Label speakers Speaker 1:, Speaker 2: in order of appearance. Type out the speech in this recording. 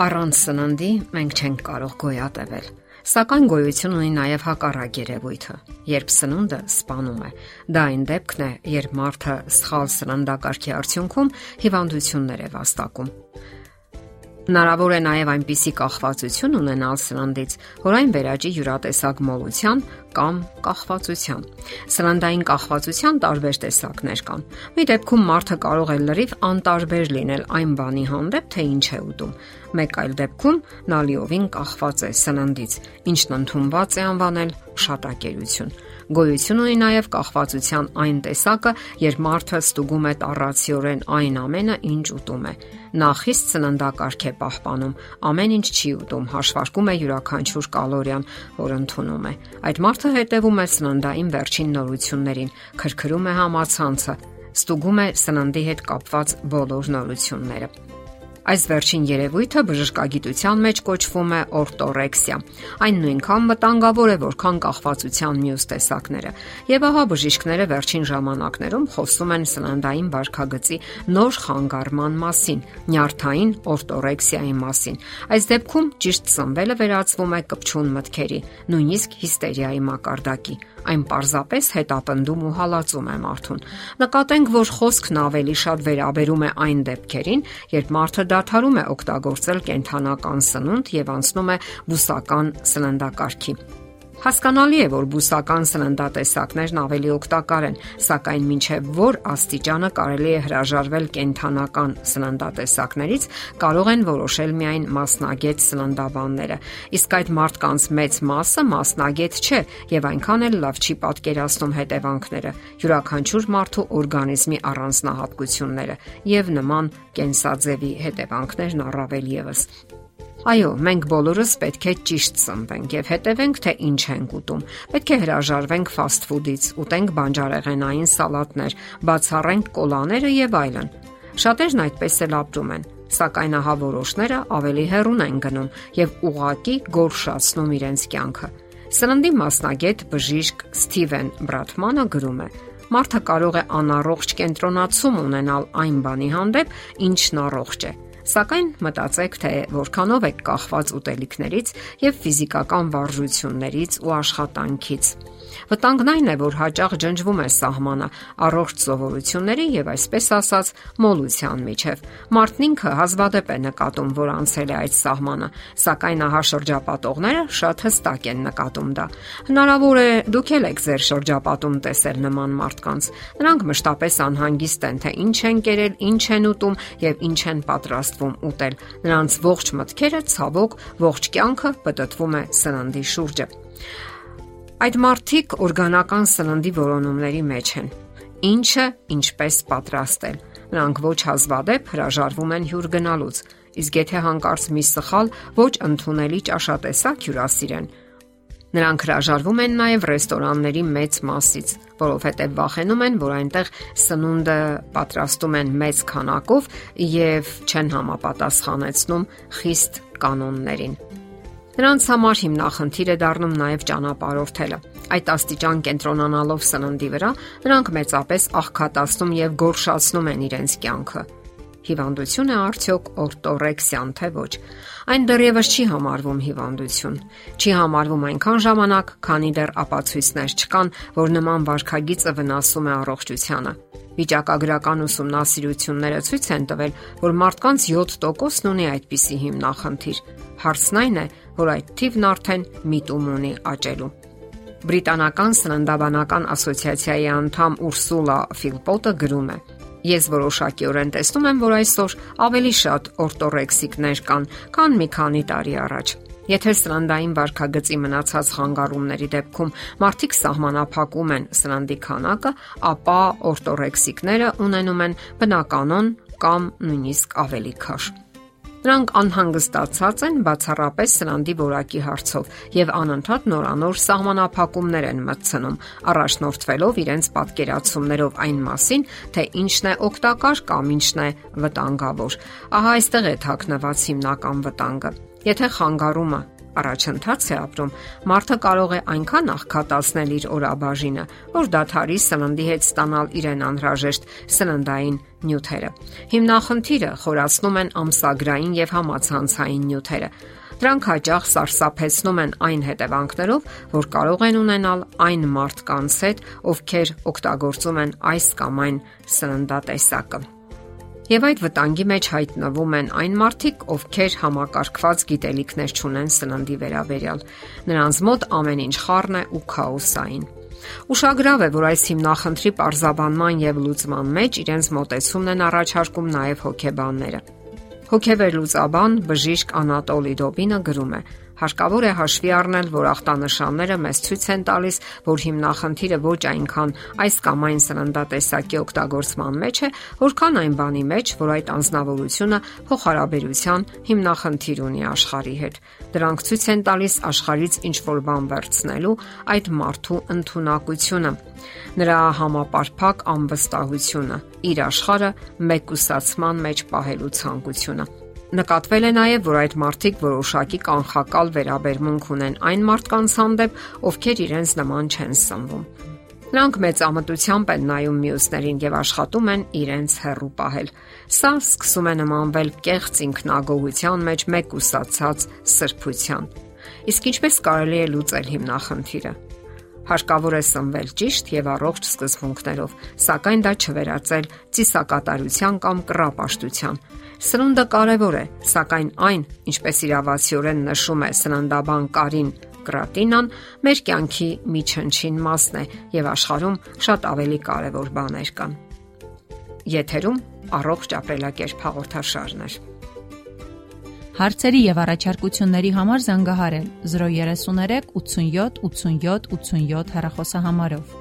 Speaker 1: Առանց սննդի մենք չենք կարող գոյատևել։ Սակայն գոյություն ունի նաև հակառակ երևույթը, երբ սնունդը սպանում է։ Դա այն դեպքն է, երբ մարդը սխալ սննդակարգի արդյունքում հիվանդություններ է վաստակում։ Հնարավոր է նաև այնպիսի կախվածություն ունենալ սննդից, որ այն վերաճի յուրատեսակ մոլության կամ կախվածության։ Սննդային կախվածության տարբեր տեսակներ կան։ Մի դեպքում մարդը կարող է լրիվ անտարբեր լինել այն բանի հանդեպ, թե ինչ է ուտում։ Մեկ այլ դեպքում նա լիովին կախված է սննդից, ինչն ընդունված է անվանել շատակերություն։ Գոյություն ունի նաև կախվածության այն տեսակը, երբ մարդը ստուգում է տառացիորեն այն ամենը, ինչ ուտում է։ Նա խիստ սննդակարգ է պահպանում, ամեն ինչ չի ուտում, հաշվարկում է յուրաքանչյուր կալորիան, որ ընդունում է։ Այդ մարդը հետևում է սննդային վերջին նորություններին, քրքրում է համացանցը, ստուգում է սննդի հետ կապված բոլոր նորությունները։ Այս վերջին երևույթը բժշկագիտության մեջ կոչվում է օրտորեքսիա։ Այն նույնքան վտանգավոր է, որքան կախվածության մյուս տեսակները։ Եվ ահա բժիշկները վերջին ժամանակներում խոսում են սննդային վարքագծի նոր խանգարման մասին՝ նյարդային օրտորեքսիայի մասին։ Այս դեպքում ճիշտ սնվելը վերածվում է կպչուն մտքերի, նույնիսկ հիստերիայի մակարդակի այն պարզապես հետապնդում ու հալածում է մարդուն։ Նկատենք, որ խոսքն ավելի շատ վերաբերում է այն դեպքերին, երբ մարդը դադարում է օգտագործել կենթանական սնունդ եւ անցնում է բուսական սննդակարգի։ Հասկանալի է, որ բուսական սննդատեսակներն ավելի օգտակար են, սակայն մինչև որ աստիճանը կարելի է հրաժարվել կենթանական սննդատեսակներից, կարող են որոշել միայն մասնագետ սննդաբանները։ Իսկ այդ մարդկանց մեծ մասը մասնագետ չէ եւ այնքան էլ լավ չի պատկերացնում հետևանքները, յուրաքանչյուր մարդու օրգանիզմի առանձնահատկությունները եւ նման կենսաձևի հետևանքներն առավել եւս։ Այո, մենք բոլորս պետք է ճիշտ սնվենք եւ հետևենք, թե ինչ ենք ուտում։ Պետք է հրաժարվենք ֆաստ ֆուդից, ուտենք բանջարեղենային սալատներ, բացառենք կոլաները եւ այլն։ Շատերն այդպես էլ ապրում են, սակայն ահա որոշները ավելի հեռուն են գնում եւ ուղակի գորշացնում իրենց կյանքը։ Սննդի մասնագետ բժիշկ Սթիվեն Բրատմանը գրում է. Մարդը կարող է անառողջ կենտրոնացում ունենալ այն բանի հանդեպ, ինչն առողջ է Սակայն մտածեք, թե որքանով եք կախված ուտելիքներից եւ ֆիզիկական վարժություններից ու աշխատանքից։ Վտանգն այն է, որ հաճախ ջնջվում է սահմանը առողջ սովորությունների եւ այսպես ասած մոլության միջև։ Մարդն ինքը հազվադեպ է նկատում, որ անցել է այդ սահմանը, սակայն ահա շրջապատողները շատ հստակ են նկատում դա։ Հնարավոր է դուք եք ձեր շրջապատում տեսել նման մարդկանց։ Նրանք մշտապես անհանգիստ են, թե ինչ են կերել, ինչ են ուտում եւ ինչ են պատրաստվում ուտել։ Նրանց ողջ մտքերը ցավոք ողջ կյանքը պատտվում է սննդի շուրջը։ Այդ մարդիկ օրգանական սննդի որոնումների մեջ են։ Ինչը ինչպես պատրաստել։ Նրանք ոչ հազվադեպ հրաժարվում են հյուր գնալուց, իսկ եթե հանկարծ մի սխալ ոչ ընդունելի ճաշատեսակ հյուրասիրեն, Նրանք հրաժարվում են նաև ռեստորանների մեծ մասից, որովհետև վախենում են, որ այնտեղ սնունդը պատրաստում են մեծ քանակով եւ չեն համապատասխանեցնում խիստ կանոններին։ Նրանց համար հիմնախնդիր է դառնում նաև ճանապարհորդելը։ Այդ աստիճան կենտրոնանալով սննդի վրա, նրանք մեծապես աղքատացնում եւ գորշացնում են իրենց կյանքը։ Հիվանդություն է արդյոք օրտորեքսիան թե ոչ։ Այն դեռևս չի համարվում հիվանդություն։ Չի համարվում այնքան ժամանակ, քանի դեռ ապացույցներ չկան, որ նման վարքագիծը վնասում է առողջությանը։ Վիճակագրական ուսումնասիրությունները ցույց են տվել, որ մարդկանց 7%-ն ունի այդպիսի հիմնախնդիր։ Հարցն այն է, որ այդ թիվն արդեն միտում ունի աճելու։ Բրիտանական սննդաբանական ասոցիացիայի անդամ Ուրսուլա Ֆիլպոտը գրում է. Ես որոշակիորեն տեսնում եմ, որ այսօր ավելի շատ օրտորեքսիկներ կան, քան մի քանի տարի առաջ։ Եթե սրանդային վարքագծի մնացած խանգարումների դեպքում մարդիկ սահմանափակում են սրանդի քանակը, ապա օրտորեքսիկները ունենում են բնականon կամ նույնիսկ ավելի քաշ։ Նրանք անհանգստացած են բացառապես սրանդի որակի հարցով եւ անընդհատ նորանոր սահմանափակումներ են մտցնում, առաջնորդվելով իրենց պատկերացումներով այն մասին, թե ինչն է օգտակար կամ ինչն է վտանգավոր։ Ահա այստեղ է թաքնված հիմնական վտանգը։ Եթե խանգարումը առաջընթաց է ապրում, մարդը կարող է այնքան աղքատացնել իր օրաբաժինը, որ դադարի սննդի հետ ստանալ իրեն անհրաժեշտ սննդային նյութերը։ Հիմնախնդիրը խորացնում են ամսագրային եւ համացանցային նյութերը։ Դրանք հաճախ սարսափեցնում են այն հետևանքներով, որ կարող են ունենալ այն մարդկանց հետ, ովքեր օգտագործում են այս կամ այն սննդատեսակը։ Եվ այդ վտանգի մեջ հայտնվում են այն մարդիկ, ովքեր համակարգված գիտելիքներ չունեն սննդի վերաբերյալ։ Նրանց մոտ ամեն ինչ խառն է ու քաոսային։ Ուշագրավ է, որ այս հիմնախնդրի parzabanman եւ լուծման մեջ իրենց մտածումն են առաջարկում նաեւ հոգեբանները։ Հոգեվերլուծաբան բժիշկ Անատոլի Դոբինը գրում է. Հարկավոր է հաշվի առնել, որ ախտանշանները մեզ ցույց են տալիս, որ հիմնախնդիրը ոչ այնքան այս կամ այն սննդատեսակի օգտագործման մեջ է, որքան այն բանի մեջ, որ այդ անznավորությունը փոխհարաբերության հիմնախնդիր ունի աշխարհի հետ։ Դրանք ցույց են տալիս աշխարից ինչ որ բան վերցնելու այդ մարդու ընտունակությունը, նրա համապարփակ անվստահությունը, իր աշխարը մեկուսացման մեջ պահելու ցանկությունը։ Նկատվել է նաև, որ այդ մարդիկ որոշակի կանխակալ վերաբերմունք ունեն այն մարդկանց հանդեպ, ովքեր իրենց նման չեն սնվում։ Նրանք մեծ ամտությամբ են նայում մյուսներին եւ աշխատում են իրենց հերրու պահել։ Սա սկսում է նմանվել կեղծ ինքնագոհության մեջ մեկ ուսացած սրբության։ Իսկ ինչպես կարելի է լուծել հիմնախնդիրը։ Հարկավոր է սնվել ճիշտ եւ առողջ սկզբունքներով, սակայն դա չվերածել ծիսակատարության կամ կռապաշտության Սնունդը կարևոր է, սակայն այն, ինչպես իրավացիորեն նշում է սննդաբան Կարին Կրատինան, մեր կյանքի միջնչին մասն է եւ աշխարհում շատ ավելի կարևոր բաներ կան։ Եթերում առողջ ապրելակերպ հաղորդաշարն է։
Speaker 2: Հարցերի եւ առաջարկությունների համար զանգահարել 033 87 87 87 հեռախոսահամարով։